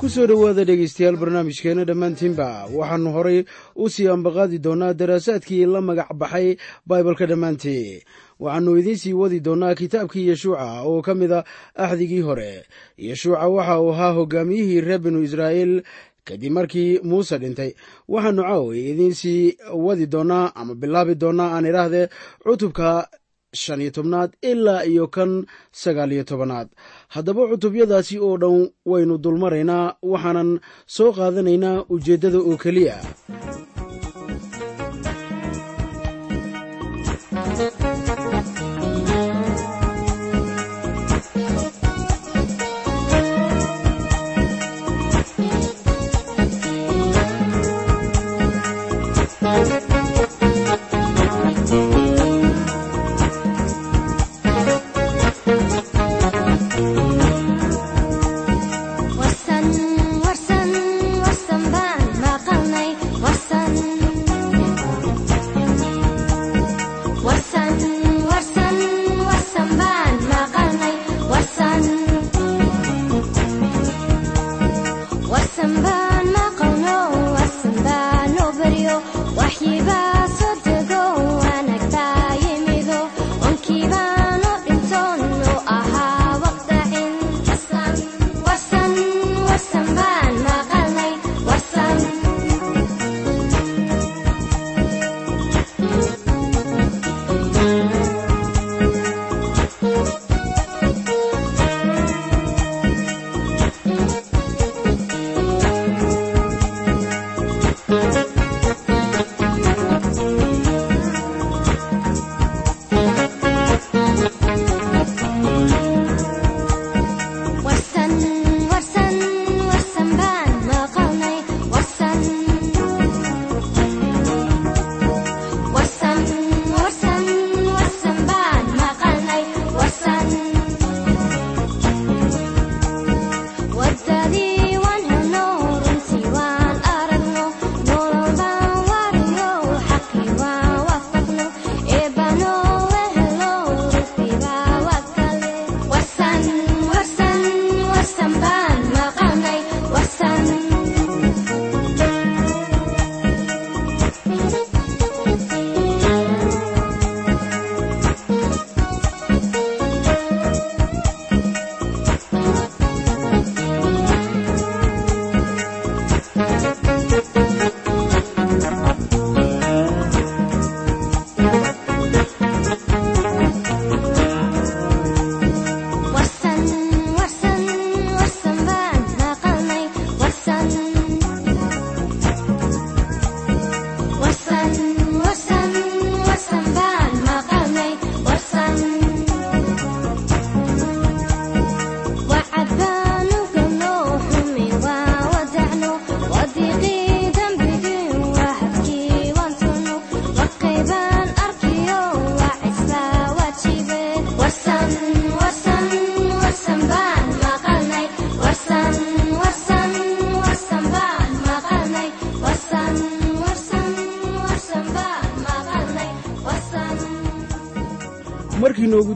ku soo dhowaada dhegaystayaal barnaamijkeenna dhammaantiinba. Waxaannu horay u sii ambaqaadi doonnaa daraasaadkii la magac baxay baibalka dhammaantii waxaannu idiin sii wadi doonnaa kitaabkii yeshuuca oo ka mid a axdigii hore. Yeshuuca waxa uu ahaa hogaamiyihii reer binu israa'iil kadib markii muuse dhintay. Waxaannu caaway idiin sii wadi doonnaa ama bilaabi doonnaa aan idhaahdee cutubka shan iyo tobnaad ilaa iyo kan sagaal iyo tobanaad. Haddaba cutubyadaasi oo dhan waynu dulmaraynaa waxaanan soo qaadanaynaa ujeeddada oo keliya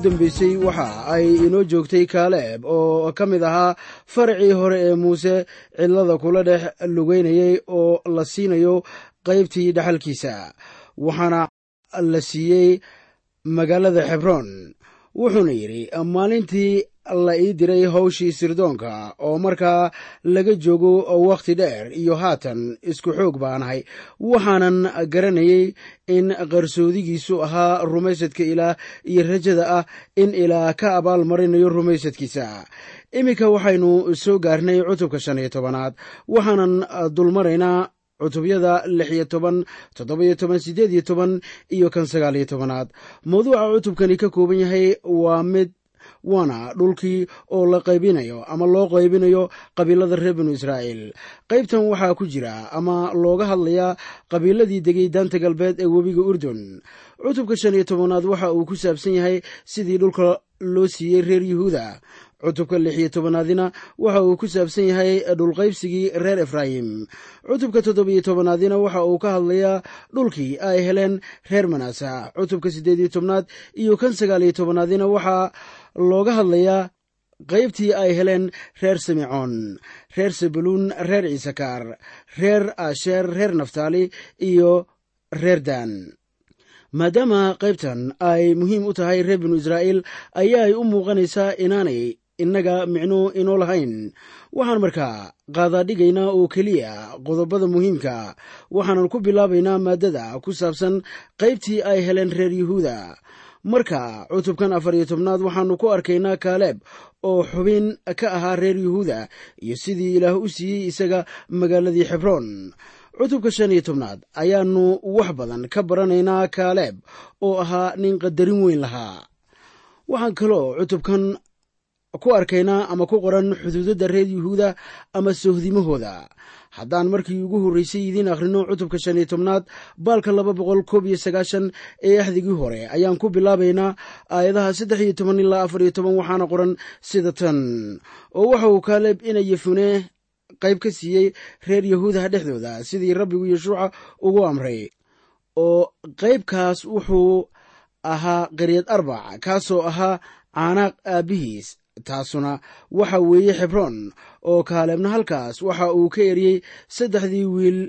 dambeysay waxa ay inoo joogtay kaaleeb oo ka mid ahaa faracii hore ee muuse cidlada kula dhex lugeynayay oo la siinayo qaybtii dhaxalkiisa waxaana la siiyey magaalada xebroon wuxuuna yidhi maalintii la ii diray hawshii sirdoonka oo markaa laga joogo wakhti dheer iyo haatan isku xoog baanahay waxaanan garanayay in qarsoodigiisu ahaa rumaysadka ilaah iyo rajada ah in ilaah ka abaal marinayo rumaysadkiisa. Iminka waxaynu soo gaarnay cutubka shan iyo tobanaad. Waxaanan dulmaraynaa cutubyada lix iyo toban toddoba-iyo toban siddeed iyo toban iyo kan sagaal tobanaad. Mawduuca cutubkani ka kooban yahay waa mid waana dhulkii oo la qaybinayo ama loo qaybinayo qabiilada reer binu israa'iil. Qaybtan waxaa ku jira ama looga hadlayaa qabiiladii degay daanta galbeed ee webiga urdun. Cutubka shan iyo tobanaad waxa uu ku saabsan yahay sidii dhulka loo siiyey reer yuhuuda cutubka lix iyo tobanaadina waxa uu ku saabsan yahay dhulqaybsigii reer efraayim. Cutubka toddobiyo tobanaadina waxa uu ka hadlayaa dhulkii ay heleen reer manaasa. Cutubka siddeed iyo tobnaad iyo kan sagaal iyo tobanaadina waxaa looga hadlayaa qaybtii ay heleen reer simecoon reer sebuluun reer ciisakaar reer asheer reer naftaali iyo reer dan maadaama qaybtan ay muhiim u tahay reer binu israa'iil ayaa ay u muuqanaysaa inaanay innaga micno inoo lahayn. Waxaan markaa qaadaadhigaynaa oo keliya qodobada muhiimka waxaanan ku bilaabaynaa maaddada ku saabsan qaybtii ay heleen reer yuhuuda. Marka cutubkan afar iyo tobnaad waxaannu ku arkaynaa kaaleeb oo xubin ka ahaa reer yuhuuda iyo sidii ilaah u siiyey isaga magaaladii xebroon cutubka shan iyo tobnaad ayaannu wax badan ka baranaynaa kaaleeb oo ahaa nin qadarin weyn lahaa. Waxaan kaloo cutubkan ku arkaynaa ama ku qoran xuduudadda reer yuhuuda ama sohdimahooda haddaan markii ugu horreysay idiin akhrino cutubka shan iyo tobnaad baalka laba boqol koob iyo sagaashan ee axdigii hore ayaan ku bilaabaynaa aayadaha saddex iyo toban ilaa afar iyo toban waxaana qoran sida tan. Oo waxa uu kaaleeb ina yefune qayb ka siiyey reer yahuudaha dhexdooda sidii rabbigu yeshuuca ugu amray. Oo qaybkaas wuxuu ahaa qaryad arbac kaasoo ahaa caanaaq aabbihiis taasuna waxa weeye xebroon oo kaaleebna halkaas waxa uu ka eriyey saddexdii wiil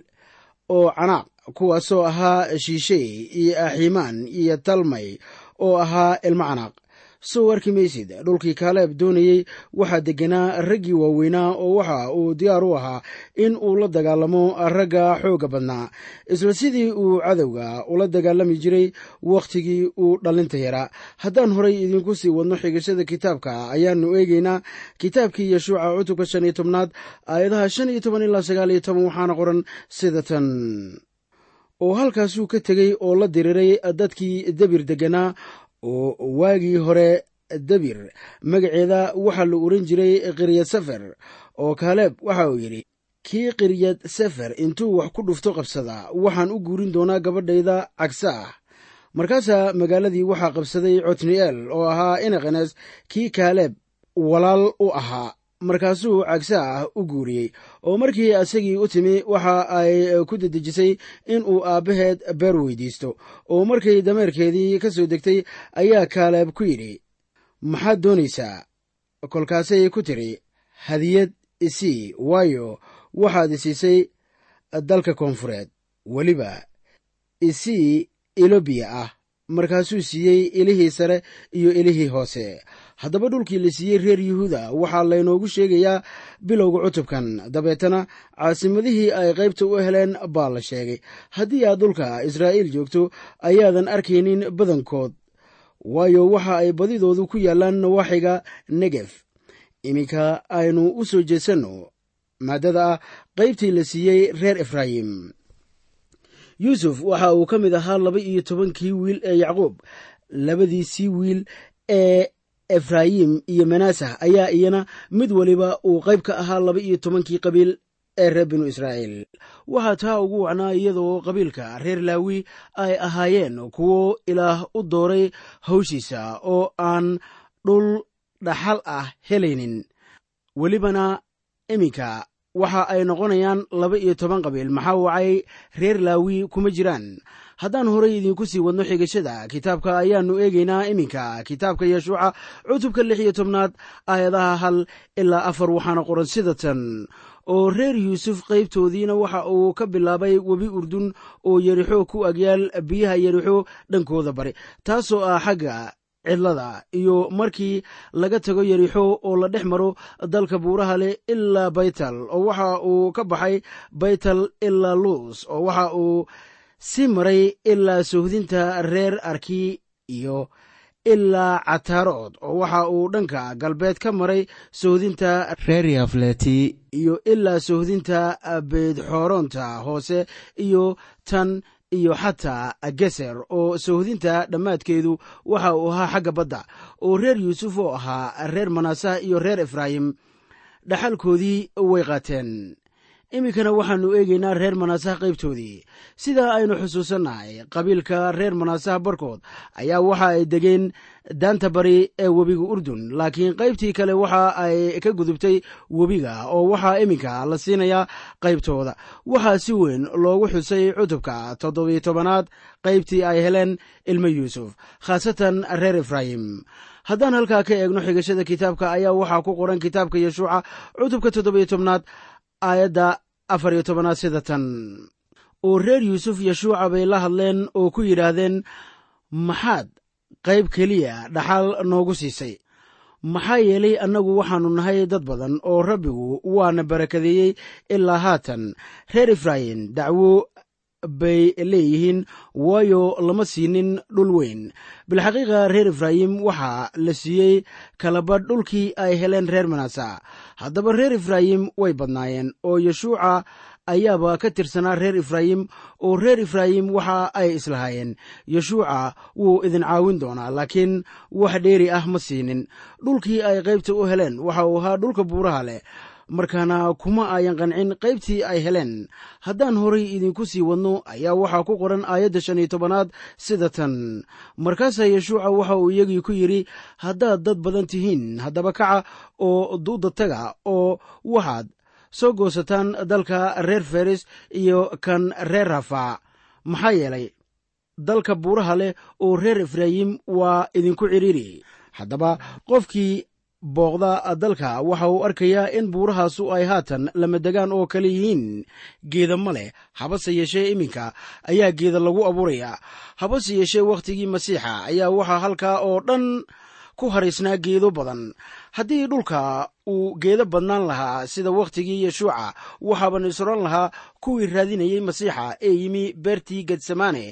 oo canaaq kuwaasoo ahaa shiishey iyo aximaan iyo talmay oo ahaa ilmo canaaq soo arki maysid. Dhulkii kaaleeb doonayey waxaa degganaa raggii waaweynaa oo waxa uu diyaar u ahaa in uu la dagaalamo ragga xoogga badnaa. Isla sidii uu cadowga ula dagaalami jiray wakhtigii uu dhallinta yaraa haddaan horay idinku sii wadno xigashada kitaabka ayaannu eegaynaa kitaabkii yeshuuca cutubka shan iyo tobnaad aayadaha shan iyo toban ilaa sagaal iyo toban waxaana qoran sida tan. Oo halkaasuu ka tegey oo la diriiray dadkii debir degganaa oo waagii hore debir magaceeda waxaa la oran jiray qiryad sefer oo kaaleeb waxa uu yidhi kii qiryad sefer intuu wax ku dhufto qabsada waxaan u guurin doonaa gabadhayda cagsa ah. Markaasaa magaaladii waxaa qabsaday cotni'eel oo ahaa inaqenes kii kaaleeb walaal u ahaa markaasuu cagsa ah u guuriyey. Oo markii asagii u timi waxa ay ku dedejisay in uu aabbaheed beer weydiisto. Oo markay dameerkeedii ka soo degtay ayaa kaaleeb ku yidhi maxaad doonaysaa? Kolkaasay ku tidhi hadiyad isii waayo waxaad isiisay dalka koonfureed. Weliba isii ilobiya ah. Markaasuu siiyey ilihii sare iyo ilihii hoose haddaba dhulkii la siiyey reer yuhuuda waxaa laynoogu sheegayaa bilowga cutubkan. Dabeetana caasimadihii ay qaybta u heleen baa la sheegay. Haddii aad dhulka israa'iil joogto ayaadan arkaynin badankood. Waayo waxa ay badidoodu ku yaallaan nawaaxiga negef iminka aynu u soo jeesanno maaddada ah qaybtii la siiyey reer efraayim. Yuusuf waxa uu ka mid ahaa laba iyo tobankii wiil ee yacquub labadiisii wiil ee efraayim iyo manaasah ayaa iyana mid weliba uu qayb ka ahaa laba iyo tobankii qabiil ee reer binu israa'iil. Waxaa taa ugu wacnaa iyadoo qabiilka reer laawi ay ahaayeen kuwo ilaah u dooray hawshiisa oo aan dhul dhaxal ah helaynin. Welibana iminka waxa ay noqonayaan laba iyo toban qabiil. Maxaa wacay? Reer laawi kuma jiraan. Haddaan horay idinku sii wadno xigashada kitaabka ayaannu eegaynaa iminka. Kitaabka yeshuuca cutubka lix iyo tobnaad aayadaha hal ilaa afar waxaana qoran sida tan. Oo reer yuusuf qaybtoodiina waxa uu ka bilaabay webi urdun oo yerixo ku agyaal biyaha yerixo dhankooda bari taasoo ah xagga cidlada iyo markii laga tago yerixo oo la dhex maro dalka buuraha leh ilaa baytal oo waxa uu ka baxay baytal ilaa luus oo waxa uu si maray ilaa sohdinta reer arki iyo ilaa cataarood oo waxa uu dhanka galbeed ka maray sohdinta reer yafleti iyo ilaa sohdinta beydxooroonta hoose iyo tan iyo xataa geser oo sohdinta dhammaadkeedu waxa uu ahaa xagga badda oo reer yuusuf oo ahaa reer manaasah iyo reer efraayim. Dhaxalkoodii way qaateen iminkana waxaannu eegaynaa reer manaasaha qaybtoodii. Sidaa aynu xusuusannahay qabiilka reer manaasaha barkood ayaa waxa ay degeen daanta bari ee webiga urdun laakiin qaybtii kale waxa ay ka gudubtay webiga oo waxaa iminka la siinayaa qaybtooda. Waxaa si weyn loogu xusay cutubka toddobiyo tobanaad qaybtii ay heleen ilmo yuusuf khaasatan reer efraayim. Haddaan halkaa ka eegno xigashada kitaabka ayaa waxaa ku qoran kitaabka yeshuuca cutubka toddobiyo tobnaad aayadda afar iyo tobanaad sida oo reer yuusuf yeshuuca bay la hadleen oo ku yidhaahdeen maxaad qayb keliya dhaxal noogu siisay? Maxaa yeelay annagu waxaannu nahay dad badan oo rabbigu waana barakadeeyey ilaa haatan. Reer efraayim dacwo bay leeyihiin waayo lama siinin dhul weyn. Bilxaqiiqa reer efraayim waxaa la siiyey kalabadh dhulkii ay heleen reer manaasa haddaba reer efraayim way badnaayeen oo yeshuuca ayaaba ka tirsanaa reer efraayim oo reer efraayim waxa ay islahaayeen. Yeshuuca wuu idin caawin doonaa laakiin wax dheeri ah ma siinin. Dhulkii ay qaybta u heleen waxa uu ahaa dhulka buuraha leh markaana kuma ayan qancin qaybtii ay heleen. Haddaan horay idinku sii wadno ayaa waxaa ku qoran aayadda shan iyo tobanaad sida tan. Markaasaa yeshuuca waxa uu iyagii ku yidhi haddaad dad badan tihiin haddaba kaca oo duuda taga oo waxaad soo goosataan dalka reer feris iyo kan reer rafa maxaa yeelay dalka buuraha leh oo reer efraayim waa idinku cidhiiri haddaba qofkii booqda dalka waxa uu arkayaa in buurahaasu ay haatan lamadegaan oo kale yihiin. Geeda ma leh habase yeeshee iminka ayaa geeda lagu abuurayaa habase yeeshee wakhtigii masiixa ayaa waxaa halkaa oo dhan ku haraysnaa geedo badan. Haddii dhulka uu geedo badnaan lahaa sida wakhtigii yeshuuca waxaaban isodhan lahaa kuwii raadinayey masiixa ee yimi beertii getsamaane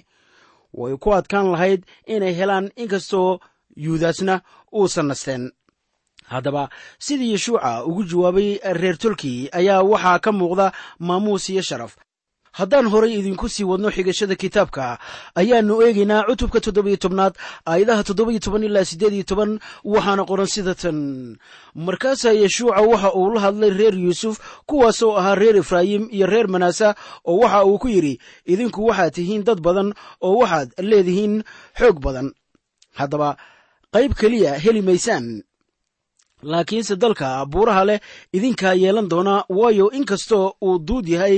way ku adkaan lahayd inay helaan inkastoo yuudaasna uusan nasteen haddaba sidii yeshuuca ugu jawaabay reer tolkii ayaa waxaa ka muuqda maamuus iyo sharaf. Haddaan horay idinku sii wadno xigashada kitaabka ayaannu eegaynaa cutubka toddobiyo tobnaad aayadaha toddobiyo toban ilaa siddeed iyo toban waxaana qoran sida tan. Markaasaa yeshuuca waxa uu la hadlay reer yuusuf kuwaasoo ahaa reer efraayim iyo reer manaasa oo waxa uu ku yidhi idinku waxaad tihiin dad badan oo waxaad leedihiin xoog badan. Haddaba qayb keliya heli maysaan laakiinse dalka buuraha leh idinkaa yeelan doonaa waayo inkastoo uu duud yahay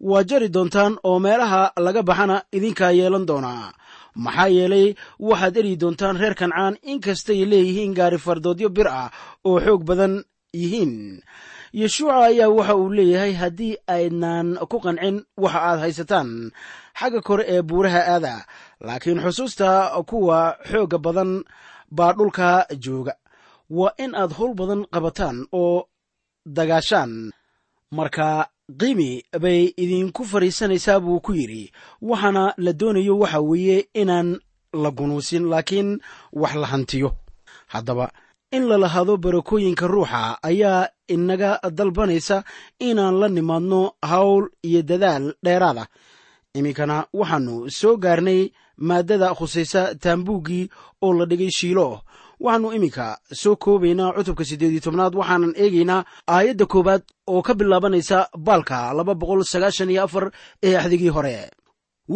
waa jari doontaan oo meelaha laga baxana idinkaa yeelan doonaa maxaa yeelay waxaad eri doontaan reer kancaan inkastay leeyihiin gaari fardoodyo bir ah oo xoog badan yihiin. Yeshuuca ayaa waxa uu leeyahay haddii aydnaan ku qancin waxa aad haysataan xagga kore ee buuraha aada. Laakiin xusuusta kuwa xoogga badan baa dhulka jooga waa in aad howl badan qabataan oo dagaashaan. Marka qiimi bay idinku fadhiisanaysaa buu ku yidhi waxaana la doonayo waxa weeye inaan la gunuusin laakiin wax la hantiyo. Haddaba in la lahado barakooyinka ruuxa ayaa inaga dalbanaysa inaan la nimaadno hawl iyo dadaal dheeraada iminkana waxaannu soo gaarnay maaddada khusaysa taambuuggii oo la dhigay shiilo waxaannu iminka soo koobaynaa cutubka siddeed iyo tobnaad waxaanan eegaynaa aayadda koowaad oo ka bilaabanaysa baalka laba boqol sagaashan iyo afar ee axdigii hore.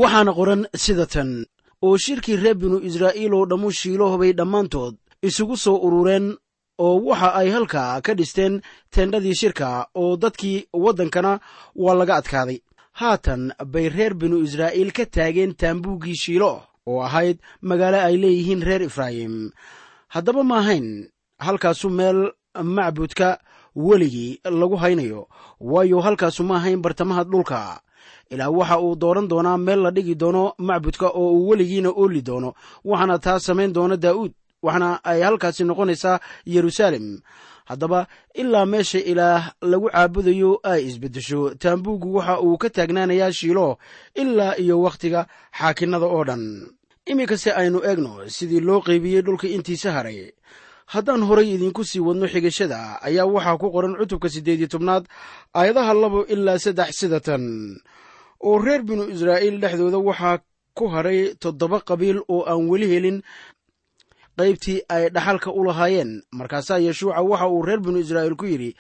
Waxaana qoran sida tan oo shirkii reer binu israa'iil oo dhammu shiiloh bay dhammaantood isugu soo urureen oo waxa ay halkaa ka dhisteen teendhadii shirka oo dadkii waddankana waa laga adkaaday. Haatan bay reer binu israa'iil ka taageen taambuuggii shiilo oo ahayd magaalo ay leeyihiin reer efraayim haddaba ma ahayn halkaasu meel macbudka weligii lagu haynayo waayo halkaasu ma ahayn bartamaha dhulka. Ilaa waxa uu dooran doonaa meel la dhigi doono macbudka oo uu weligiina ooli doono waxaana taa samayn doona daa'uud waxaana ay halkaasi noqonaysaa yeruusaalem haddaba ilaa meesha ilaah lagu caabudayo ay isbeddesho taambuuggu waxa uu ka taagnaanayaa shiilo ilaa iyo wakhtiga xaakinnada oo dhan iminkase aynu eegno sidii loo qaybiyey dhulka intiisa haray. Haddaan horay idinku sii wadno xigashada ayaa waxaa ku qoran cutubka siddeed iyo tobnaad aayadaha labo ilaa saddex sida tan. Oo reer binu israa'iil dhexdooda waxaa ku haray toddoba qabiil oo aan weli helin qaybtii ay dhaxalka u lahaayeen. Markaasaa yeshuuca waxa uu reer binu israa'iil ku yidhi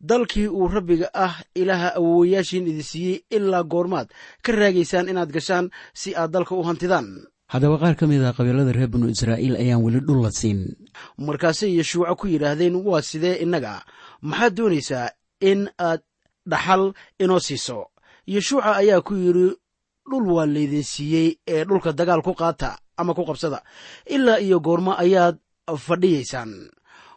dalkii uu rabbiga ah ilaaha awowayaashiin idi siiyey ilaa goormaad. Ka raagaysaan inaad gashaan si aad dalka u hantidaan haddaba qaar ka mid a qabiilada reer binu israa'iil ayaan weli dhul la siin. Markaasay yeshuuca ku yidhaahdeen waa sidee innaga? Maxaad doonaysaa in aad dhaxal inoo siiso? Yeshuuca ayaa ku yidhi dhul waa laydin siiyey ee dhulka dagaal ku qaata ama ku qabsada ilaa iyo goormo ayaad fadhiyaysaan.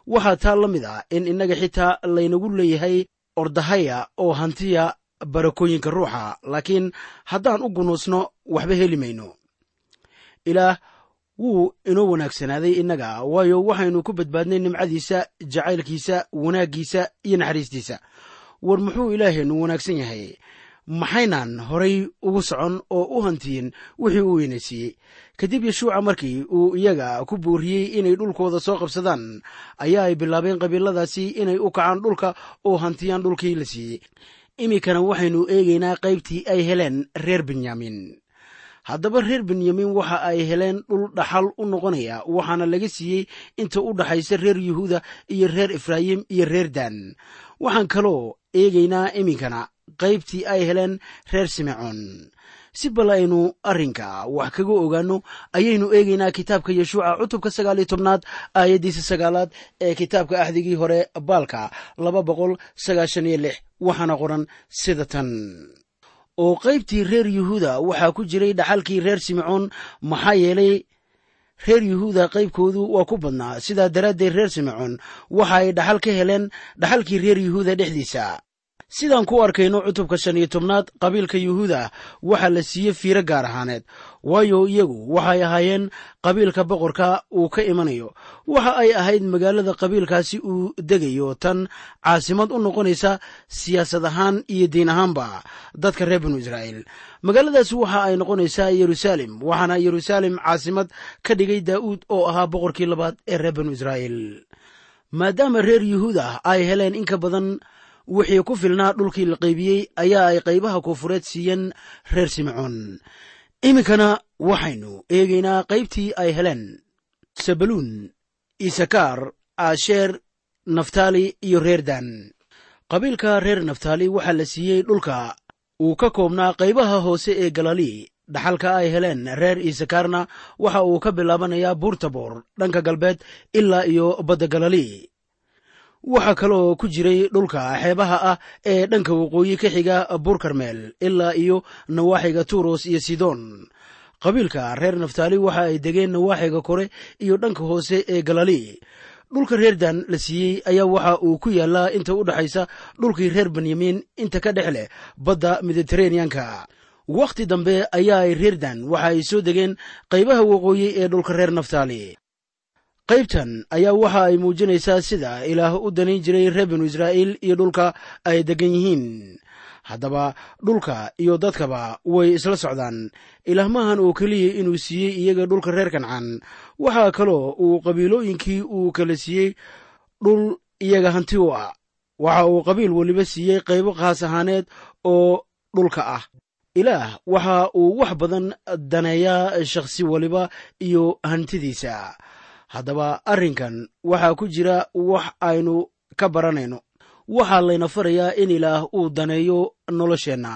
Waxaa taa la mid ah in innaga xitaa laynagu leeyahay ordahaya oo hantiya barakooyinka ruuxa laakiin haddaan u gunuusno waxba heli mayno ilaah wuu inoo wanaagsanaaday innaga waayo waxaynu ku badbaadnay nimcadiisa jacaylkiisa wanaaggiisa iyo naxariistiisa. War muxuu ilaaheennu wanaagsan yahay? Maxaynaan horay ugu socon oo u hantiyin wixii uu weynaysiiyey kadib yeshuuca markii uu iyaga ku booriyey inay dhulkooda soo qabsadaan ayaa ay bilaabeen qabiiladaasi inay u kacaan dhulka oo hantiyaan dhulkii la siiyey. Iminkana waxaynu eegaynaa qaybtii ay heleen reer benyamin haddaba reer benyamin waxa ay heleen dhul dhaxal u noqonaya waxaana laga siiyey inta u dhaxaysa reer yuhuuda iyo reer efraayim iyo reer dan. Waxaan kaloo eegaynaa iminkana qaybtii ay heleen reer simecoon si bal aynu arrinka wax kaga ogaanno ayaynu eegaynaa kitaabka yeshuuca cutubka sagaal iyo tobnaad aayaddiisa sagaalaad ee kitaabka axdigii hore baalka laba boqol sagaashan iyo lix waxaana qoran sida tan oo qaybtii reer yuhuuda waxaa ku jiray dhaxalkii reer simecoon maxaa yeelay reer yuhuuda qaybkoodu waa ku badnaa. Sidaa daraaddeed reer simecoon waxa ay dhaxal ka heleen dhaxalkii reer yuhuuda dhexdiisa sidaan ku arkayno cutubka shan iyo tobnaad qabiilka yuhuuda waxaa la siiyey fiiro gaar ahaaneed. Waayo iyagu waxay ahaayeen qabiilka boqorka uu ka imanayo. Waxa ay ahayd magaalada qabiilkaasi uu degayo tan caasimad u noqonaysa siyaasad ahaan iyo diin ahaanba dadka reer binu israa'iil. Magaaladaasi waxa ay noqonaysaa yeruusaalem waxaana yeruusaalem caasimad ka dhigay daa'uud oo ahaa boqorkii labaad ee reer binu israa'iil. Maadaama reer yuhuuda ay heleen in ka badan wixii ku filnaa dhulkii la qaybiyey ayaa ay qaybaha koonfureed siiyeen reer simecoon iminkana waxaynu eegaynaa qaybtii ay heleen. Sabaluun isakaar aasheer naftaali iyo reer dan. Qabiilka reer naftaali waxaa la siiyey dhulka. Uu ka koobnaa qaybaha hoose ee galilii dhaxalka ay heleen reer isakaarna waxa uu ka bilaabanayaa buurtaboor dhanka galbeed ilaa iyo badda galilii waxaa kaloo ku jiray dhulka xeebaha ah ee dhanka waqooyi ka xiga buur karmeel ilaa iyo nawaaxiga turos iyo sidon. Qabiilka reer naftaali waxa ay degeen nawaaxiga kore iyo dhanka hoose ee galilii dhulka reer dan la siiyey ayaa waxa uu ku yaalaa inta u dhexaysa dhulkii reer benyamin inta ka dhex leh badda mediteraneanka wakhti dambe ayaa ay reer dan waxa ay soo degeen qaybaha waqooyi ee dhulka reer naftaali qaybtan ayaa waxa ay muujinaysaa sida ilaah u danayn jiray reer binu israa'iil iyo dhulka ay deggan yihiin. Haddaba dhulka iyo dadkaba way isla socdaan. Ilaah maahan oo keliya inuu siiyey iyaga dhulka reer kancaan. Waxaa kaloo uu qabiilooyinkii uu kala siiyey dhul iyaga hanti u ah. Waxa uu qabiil weliba siiyey qaybo khaas ahaaneed oo dhulka ah. Ilaah waxa uu wax badan daneeyaa shakhsi weliba iyo hantidiisa haddaba arrinkan waxaa ku jira wax aynu ka baranayno. Waxaa layna farayaa in ilaah uu daneeyo nolosheenna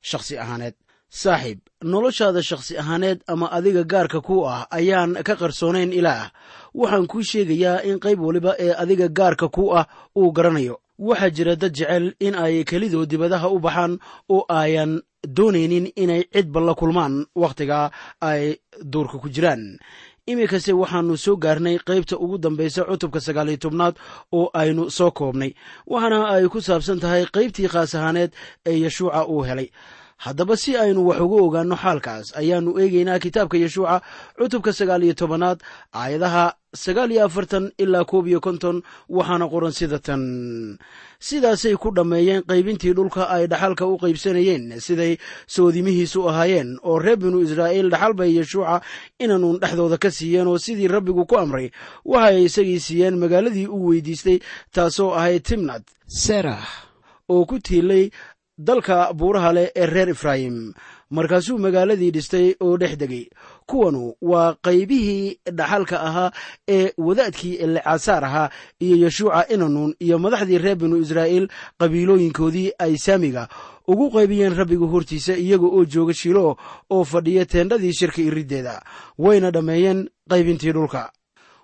shakhsi ahaaneed. Saaxiib noloshaada shakhsi ahaaneed ama adiga gaarka ku ah ayaan ka qarsoonayn ilaah. Waxaan kuu sheegayaa in qayb waliba ee adiga gaarka ku ah uu garanayo. Waxaa jira dad jecel in ay kelidoo dibadaha u baxaan oo ayan doonaynin inay cidba la kulmaan wakhtiga ay duurka ku jiraan iminkase waxaannu soo gaarnay qaybta ugu dambaysa cutubka sagaaliyo tobnaad oo aynu soo koobnay waxaana ay ku saabsan tahay qaybtii khaas ahaaneed ee yeshuuca uu helay. Haddaba si aynu wax uga ogaanno xaalkaas ayaannu eegaynaa kitaabka yeshuuca cutubka sagaal iyo tobanaad aayadaha sagaal iyo afartan ilaa koob iyo konton waxaana qoran sida tan sidaasay ku dhammeeyeen qaybintii dhulka ay dhaxalka u qaybsanayeen siday soodimihiisu ahaayeen oo reer binu israa'iil dhaxal bay yeshuuca inanuun dhexdooda ka siiyeen oo sidii rabbigu ku amray waxay isagii siiyeen magaaladii uu weydiistay taasoo ahayd timnad serah. oo ku tiilay dalka buuraha leh ee reer efraayim markaasuu magaaladii dhistay oo dhex degay. Kuwanu waa qaybihii dhaxalka ahaa ee wadaadkii elecasaar ahaa iyo yeshuuca inanuun iyo madaxdii reer binu israa'iil qabiilooyinkoodii ay saamiga ugu qaybiyeen rabbiga hortiisa iyaga oo jooga shilo oo fadhiya teendhadii shirka iriddeeda wayna dhammeeyeen qaybintii dhulka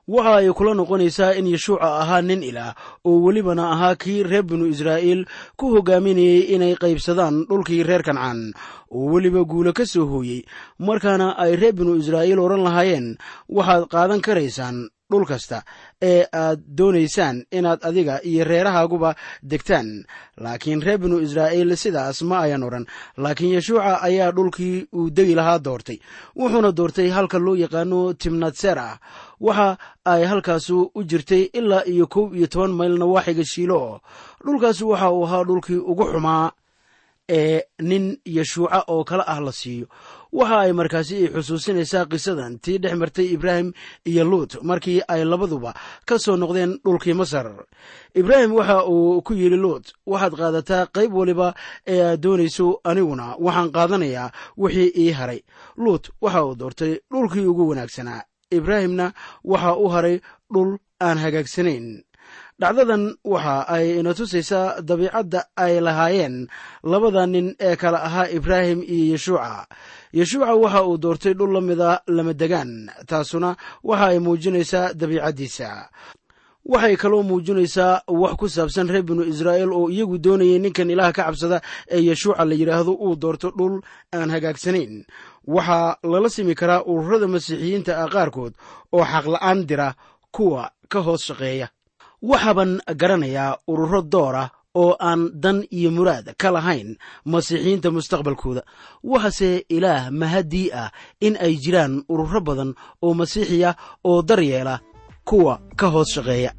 waxa ay kula noqonaysaa in yeshuuca ahaa nin ilaah oo welibana ahaa kii reer binu israa'iil ku hogaaminayey inay qaybsadaan dhulkii reer kancaan oo weliba guula ka soo hooyey. Markaana ay reer binu israa'iil odhan lahaayeen waxaad qaadan karaysaan dhul kasta ee aad doonaysaan inaad adiga iyo reerahaaguba degtaan. Laakiin reer binu israa'iil sidaas ma ayan odhan laakiin yeshuuca ayaa dhulkii uu degi lahaa doortay. Wuxuuna doortay halka loo yaqaano timnatserah waxa ay halkaasu u jirtay ilaa iyo kow iyo toban mayl nawaaxiga shiilo. Dhulkaas waxa uu ahaa dhulkii ugu xumaa ee nin yeshuuca oo kale ah la siiyo. Waxa ay markaasi ay xusuusinaysaa qisadan tii dhex martay ibraahim iyo luut markii ay labaduba ka soo noqdeen dhulkii masar. Ibraahim waxa uu ku yidhi luut waxaad qaadataa qayb waliba ee aad doonayso aniguna waxaan qaadanayaa wixii ii haray. Luut waxa uu doortay dhulkii ugu wanaagsanaa ibraahimna waxa u haray dhul aan hagaagsanayn dhacdadan waxa ay ina tusaysaa dabiicadda ay lahaayeen labada nin ee kale ahaa ibraahim iyo yeshuuca. Yeshuuca waxa uu doortay dhul la mida lama degaan taasuna waxa ay muujinaysaa dabiicaddiisa. Waxay kaloo muujinaysaa wax ku saabsan reer binu israa'iil oo iyagu doonayay ninkan ilaah ka cabsada ee yeshuuca la yidhaahdo uu doorto dhul aan hagaagsanayn waxaa lala simi karaa ururada masiixiyiinta ah qaarkood oo xaqla'aan dira kuwa ka hoos shaqeeya. Waxaaban garanayaa ururo doora oo aan dan iyo muraad ka lahayn masiixiyiinta mustaqbalkooda. Waxase ilaah mahaddii ah in ay jiraan ururo badan oo masiixiya oo daryeela kuwa ka hoos shaqeeya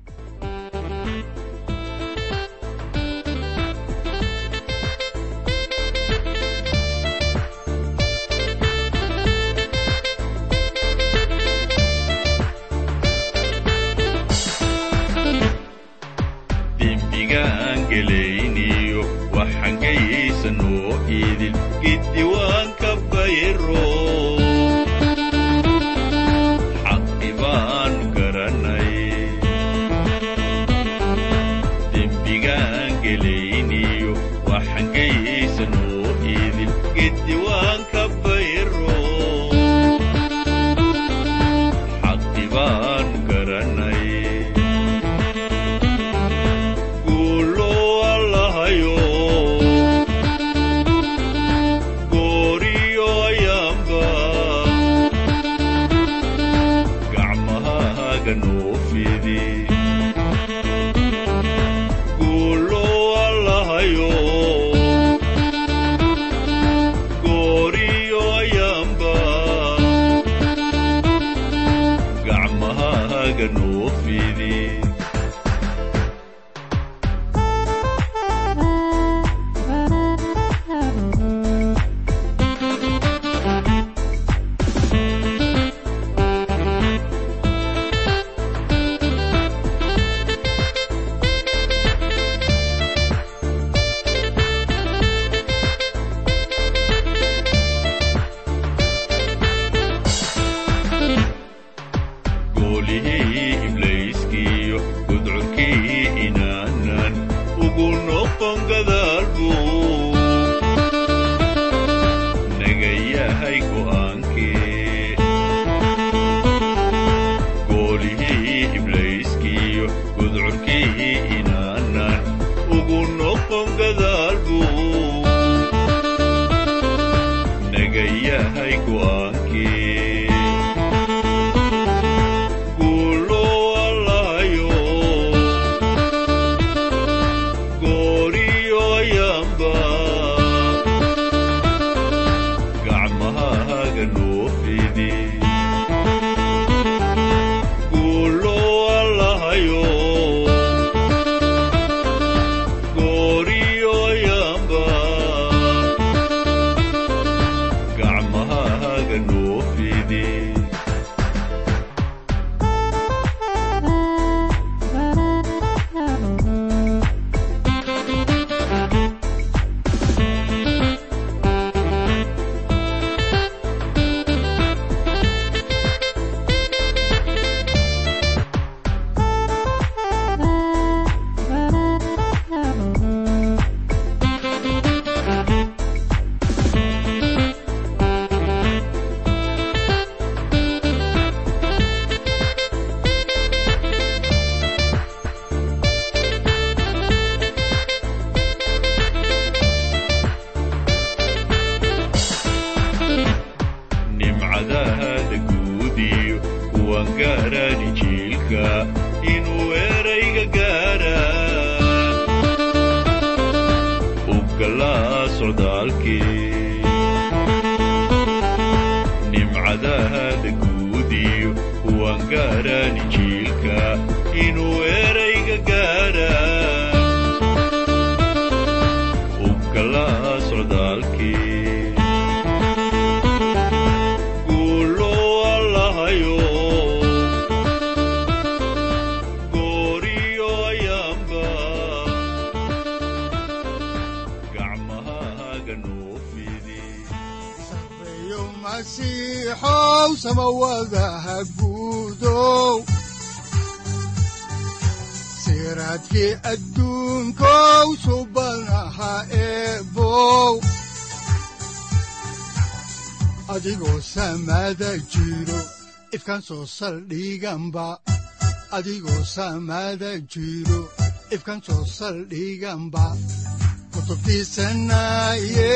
masiixow samawadaha guudow siraadkii adduunkow subanaha eebow adigoo samada jiro ifkan soo saldhiganba adigoo samada jiro ifkan soo saldhiganba kutubtiisanaye